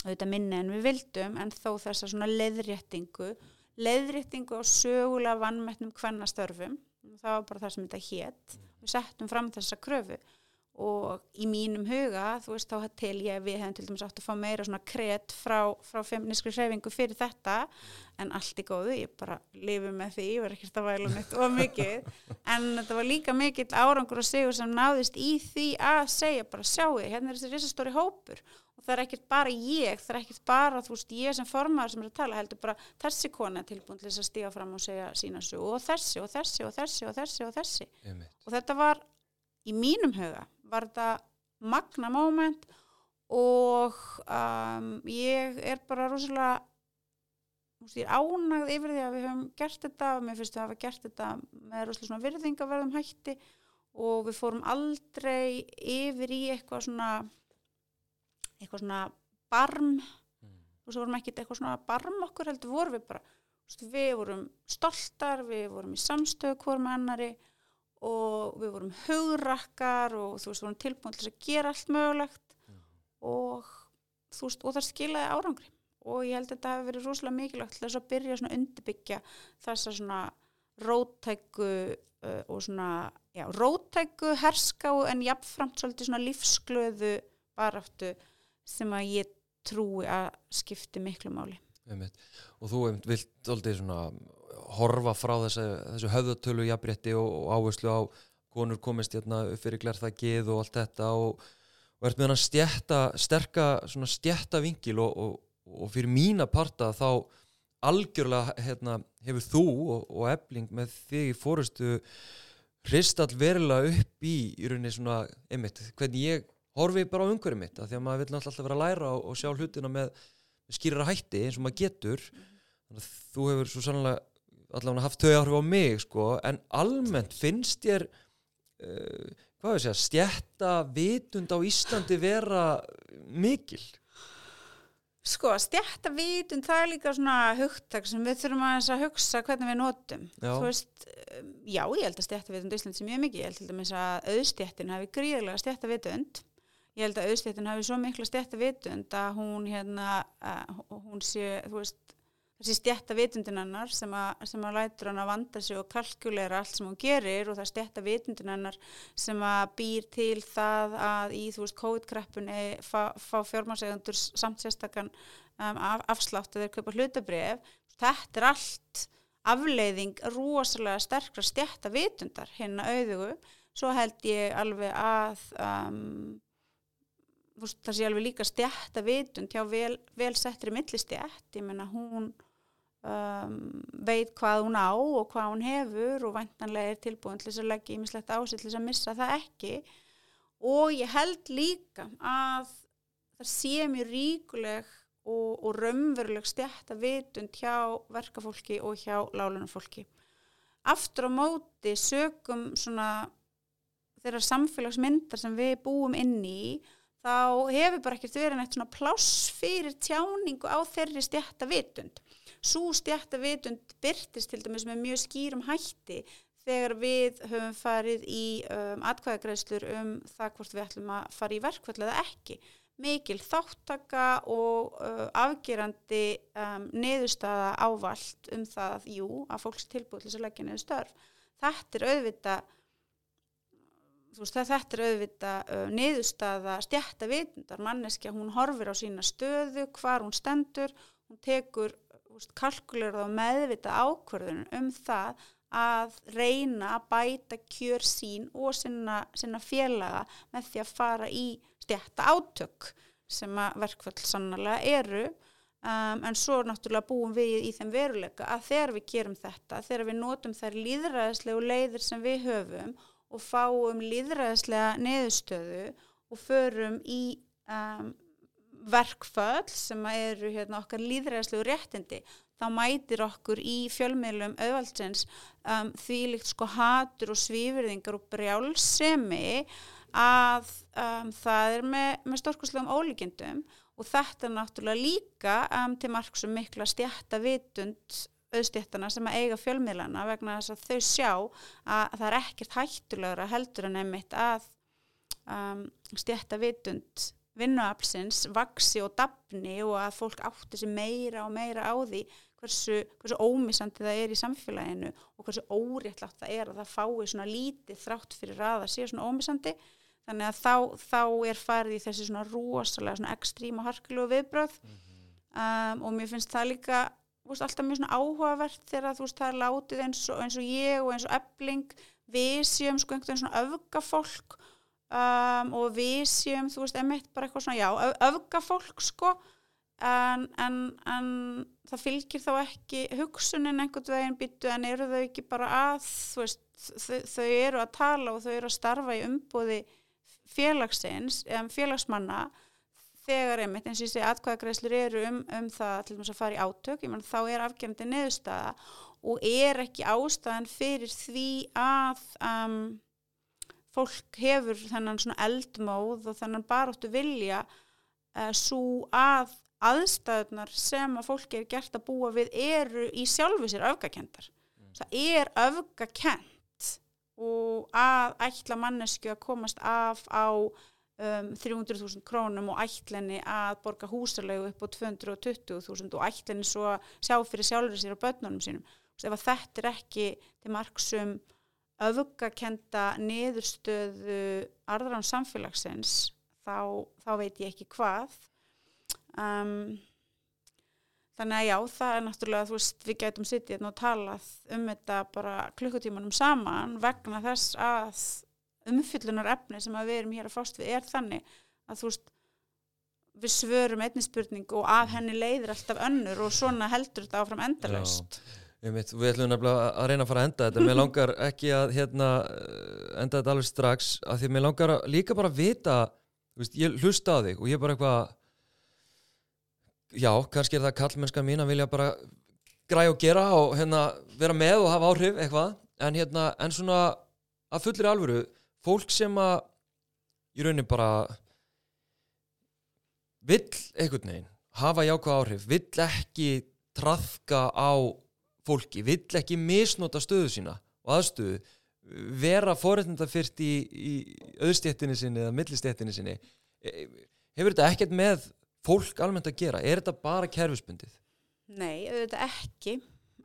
auðvitað minni en við vildum en þó þessa svona leðréttingu leðréttingu á sögulega vannmettnum hvernastörfum það var bara það sem þetta hétt við settum fram þessa kröfu og í mínum huga, þú veist, þá til ég við hefum til dæmis átt að fá meira svona kret frá, frá feministri hreyfingu fyrir þetta. En allt í góðu, ég bara lifi með því, ég verði ekkert að væla mitt og mikið, en þetta var líka mikill árangur og sigur sem náðist í því að segja bara sjáu, hérna er þessi risastóri hópur. Og það er ekkert bara ég, það er ekkert bara þú veist, ég sem formar sem er að tala heldur bara þessi kona tilbúin til þess að stíga fram og segja sína svo og þessi og þessi og þessi og þessi og þessi. Og þetta var í mínum huga var þetta magna moment og um, ég er bara rosalega ég er ánægð yfir því að við höfum gert þetta og mér finnst við að hafa gert þetta með rosalega svona virðingaverðum hætti og við fórum aldrei yfir í eitthvað svona eitthvað svona barm mm. og svo vorum ekki eitthvað svona barm okkur heldur vorum við bara við vorum stoltar, við vorum í samstöðu hvort með annari og við vorum hugrakkar og þú veist, við vorum tilbúin til að gera allt mögulegt mm. og þú veist, og það skiljaði árangri og ég held að þetta hefur verið rosalega mikilvægt til þess að byrja svona að undirbyggja þessa svona róttæku uh, og svona, já, róttæku herska en jafnframt svolítið svona lífsglöðu baraftu sem að ég trúi að skipti miklu máli. Og þú vilt svona horfa frá þessu, þessu höfðatölu jafnrétti og, og áherslu á konur komist hérna fyrir glerþakið og allt þetta og, og ert með hann stjætta, sterka stjætta vingil og, og fyrir mína parta þá algjörlega hérna, hefur þú og ebling með þig fórustu hristall verulega upp í í rauninni svona, einmitt, hvernig ég horfi bara á umhverju mitt, að því að maður vil náttúrulega vera að læra og sjá hlutina með skýrara hætti eins og maður getur. Þannig að þú hefur svo sannlega allavega haft þau áhrif á mig sko, en almennt finnst ég uh, hvað veist ég að stjætta vitund á Íslandi vera mikil? Sko, stjætta vitund það er líka svona hugtak sem við þurfum að hugsa hvernig við notum. Já. þú veist, um, já ég held að stjætta vitund í Íslandi sem ég mikið, ég held að auðstjættin hafi gríðilega stjætta vitund ég held að auðstjættin hafi svo mikla stjætta vitund að hún hérna, að hún sé, þú veist þessi stjætta vitundin hennar sem að, sem að lætur hann að vanda sig og kalkulera allt sem hún gerir og það er stjætta vitundin hennar sem að býr til það að í þú veist COVID-kreppunni fá, fá fjármársegundur samt sérstakann um, af, afslátt að þeir kaupa hlutabref þetta er allt afleiðing rosalega sterkra stjætta vitundar hérna auðugu. Svo held ég alveg að um, það sé alveg líka stjætta vitund hjá vel, vel settri millistjætt, ég menna hún Um, veit hvað hún á og hvað hún hefur og vantanlega er tilbúin til þess að leggja ímislegt ásitt til þess að missa það ekki. Og ég held líka að það sé mjög ríkuleg og, og raunveruleg stjætt að vitund hjá verkafólki og hjá lálunafólki aftur á móti sögum svona þeirra samfélagsmyndar sem við búum inn í þá hefur bara ekkert verið neitt svona pláss fyrir tjáningu á þeirri stjætt að vitund svo stjættavitund byrtist til dæmis með mjög skýrum hætti þegar við höfum farið í um, atkvæðagreðslur um það hvort við ætlum að fara í verkvall eða ekki. Mikil þáttaka og uh, afgerandi um, neðustada ávalt um það, jú, að fólks tilbúið til þess að leggja neðu störf. Þetta er auðvita, veist, þetta er auðvita uh, neðustada stjættavitundar, manneskja, hún horfir á sína stöðu, hvar hún stendur, hún tekur kalkulera og meðvita ákverðun um það að reyna að bæta kjör sín og sinna, sinna félaga með því að fara í stjætta átök sem að verkfall sannlega eru. Um, en svo náttúrulega búum við í þeim veruleika að þegar við gerum þetta, þegar við notum þær líðræðislegu leiðir sem við höfum og fáum líðræðislega neðustöðu og förum í um, verkföll sem eru hérna, okkar líðræðslegu réttindi þá mætir okkur í fjölmiðlum auðvaldsins um, því líkt sko hatur og svífyrðingar og brjálsemi að um, það er með, með stórkoslegum ólíkindum og þetta er náttúrulega líka um, til margsum mikla stjætta vitund auðstjættana sem að eiga fjölmiðlana vegna þess að þau sjá að það er ekkert hættulegra heldur en einmitt að um, stjætta vitund vinnuaflsins vaksi og dafni og að fólk átti sér meira og meira á því hversu, hversu ómissandi það er í samfélaginu og hversu óréttlátt það er að það fái svona lítið þrátt fyrir að það sé svona ómissandi þannig að þá, þá er farið í þessi svona rosalega svona ekstrím og harklu viðbröð mm -hmm. um, og mér finnst það líka veist, alltaf mjög svona áhugavert þegar þú veist það er látið eins og, eins og ég og eins og ebling. Við séum sko einhvern veginn svona öfgafólk um, og við séum þú veist emitt bara eitthvað svona já öfgafólk sko. En, en, en það fylgir þá ekki hugsunin einhvern veginn byttu en eru þau ekki bara að þú veist þau, þau eru að tala og þau eru að starfa í umbúði félagsins, félagsmanna þegar einmitt eins og ég segi atkvæðagreislur eru um, um það til þess að fara í átök, ég menn þá er afgjörndi neðustada og er ekki ástæðan fyrir því að um, fólk hefur þennan svona eldmóð og þennan baróttu vilja uh, svo að aðstæðunar sem að fólki er gert að búa við eru í sjálfu sér öfgakendar. Mm. Það er öfgakend og að ætla mannesku að komast af á um, 300.000 krónum og ætlenni að borga húsalegu upp á 220.000 og ætlenni svo að sjá fyrir sjálfur sér og börnunum sínum. Ef þetta er ekki til marksum öfugakenda niðurstöðu arðrán samfélagsins þá, þá veit ég ekki hvað. Um, þannig að já, það er náttúrulega, þú veist, við gætum sittið hérna og talað um þetta bara klukkutímanum saman vegna þess að umfyllunar efni sem við erum hér að fást við er þannig að þú veist við svörum einni spurning og af henni leiðir alltaf önnur og svona heldur þetta áfram endalust Við ætlum nefnilega að reyna að fara að enda þetta. Mér langar ekki að hérna, enda þetta alveg strax að því mér langar líka bara að vita veist, ég hlusta á þig og ég er bara eitthvað já, kannski er það kallmennska mín að vilja bara græja og gera og hérna, vera með og hafa áhrif eitthvað. En, hérna, en svona að fullir alvöru fólk sem að í raunin bara vill einhvern veginn hafa jákvæð áhrif, vill ekki trafka á fólki, vill ekki misnota stöðu sína og aðstöðu vera forreitnda fyrst í, í auðstjættinni sinni eða millistjættinni sinni e, hefur þetta ekkert með fólk almennt að gera, er þetta bara kerfisbundið? Nei, auðvitað ekki.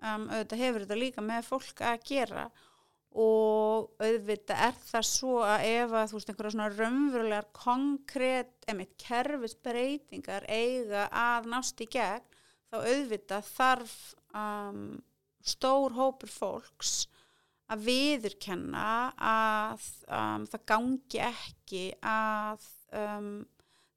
Um, auðvitað hefur þetta líka með fólk að gera og auðvitað er það svo að ef að þú veist einhverja svona raunverulegar konkrétt, emitt kerfisbreytingar eiga að nást í gegn þá auðvitað þarf um, stór hópur fólks að viðurkenna að um, það gangi ekki að um,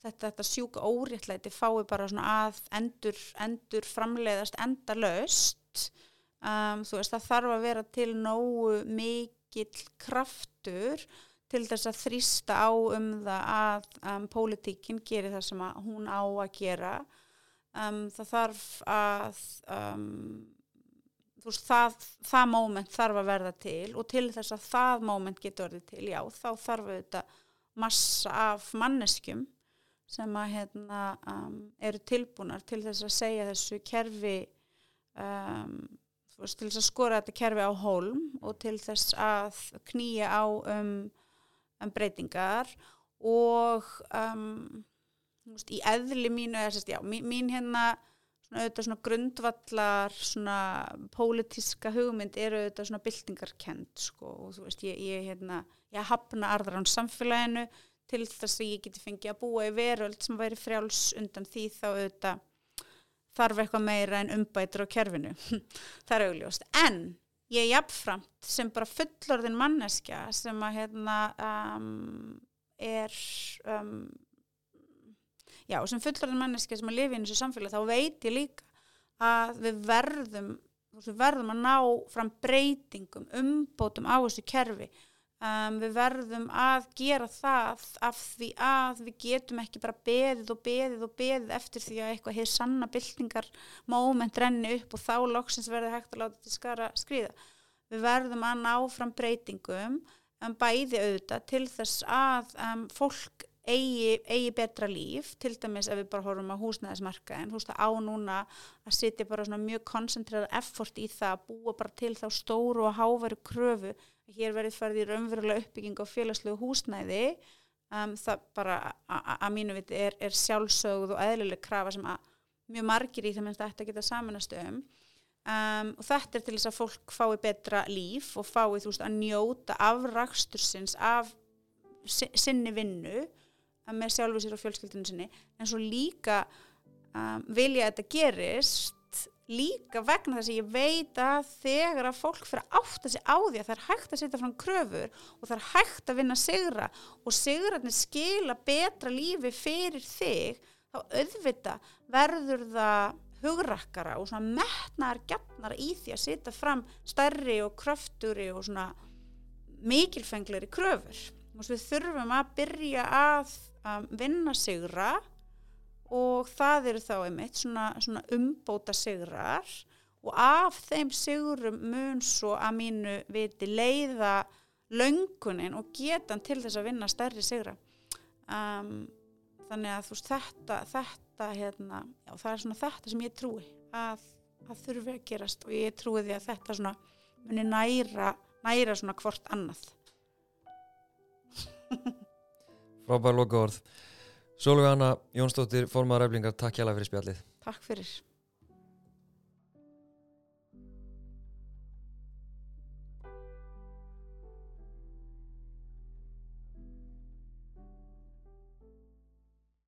þetta, þetta sjúka óréttlæti fái bara svona að endur, endur framleiðast endalöst Um, þú veist það þarf að vera til nógu mikill kraftur til þess að þrýsta á um það að um, pólitíkinn gerir það sem hún á að gera. Um, það þarf að um, þú veist það, það móment þarf að verða til og til þess að það móment getur verið til já þá þarf þetta massa af manneskjum sem að hérna um, eru tilbúnar til þess að segja þessu kerfi um veist, til þess að skora þetta kerfi á hólm og til þess að knýja á um, um breytingar og um, veist, í eðli mínu er sérst, já, mín, mín hérna svona auðvitað svona grundvallar svona pólitíska hugmynd eru auðvitað svona byltingarkend sko og þú veist ég, ég hérna ég hafna arðar án samfélaginu til þess að ég geti fengið að búa í veröld sem væri frjáls undan því þá auðvitað þarf eitthvað meira en umbætur á kerfinu. Það er augljóst, en ég er jafnframt sem bara fullorðin manneskja sem að hérna um, er um, já, sem fullorðin manneskja sem að lifi í þessu samfélag, þá veit ég líka að við verðum við verðum að ná fram breytingum umbótum á þessu kerfi Um, við verðum að gera það af því að við getum ekki bara beðið og beðið og beðið eftir því að eitthvað hefur sanna byltingar móment renni upp og þá loksins verður hægt að láta þetta skara skriða. Við verðum að ná fram breytingum um, bæði auðvitað til þess að um, fólk eigi, eigi betra líf til dæmis ef við bara horfum á húsnæðismarkaðin þú veist að á núna að sitja bara svona mjög koncentrerað effort í það að búa bara til þá stóru og háveru kröfu að hér verið farið í raunverulega uppbygging á félagslegu húsnæði um, það bara að mínu viti er, er sjálfsögð og eðlileg krafa sem að mjög margir í þeim en þetta geta samanast um. Um, og þetta er til þess að fólk fái betra líf og fái þú veist að njóta afrakstursins af sinni vinnu með sjálfu sér og fjölskyldinu sinni. En svo líka um, vilja að þetta gerist líka vegna þess að ég veit að þegar að fólk fyrir að átta sig á því að það er hægt að setja fram kröfur og það er hægt að vinna sigra og sigrarnir skila betra lífi fyrir þig þá auðvita verður það hugrakkara og svona metnar gætnar í því að setja fram stærri og kröfturi og svona mikilfengleri kröfur. Og við þurfum að byrja að um, vinna sigra og það eru þá einmitt svona, svona umbóta sigrar og af þeim sigurum mun svo að mínu viti leiða löngunin og getan til þess að vinna stærri sigra. Um, þannig að þú veist þetta, þetta hérna, já, það er svona þetta sem ég trúi að það þurfi að gerast. Og ég trúi því að þetta svona muni næra, næra svona hvort annað. Frábær loka orð Sólvega Anna Jónsdóttir, formar ræflingar, takk hjá það fyrir spjallið. Takk fyrir